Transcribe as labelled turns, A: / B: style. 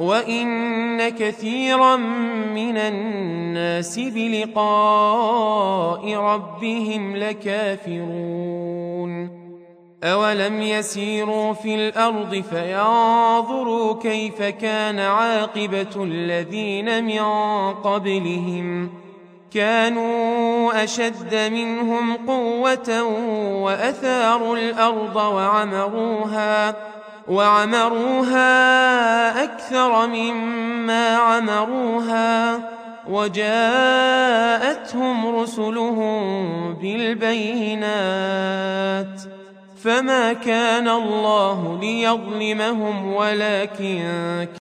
A: وان كثيرا من الناس بلقاء ربهم لكافرون اولم يسيروا في الأرض فينظروا كيف كان عاقبه الذين من قبلهم كانوا اشد منهم قوه واثاروا الأرض وعمروها وعمروها أكثر مما عمروها وجاءتهم رسلهم بالبينات فما كان الله ليظلمهم ولكن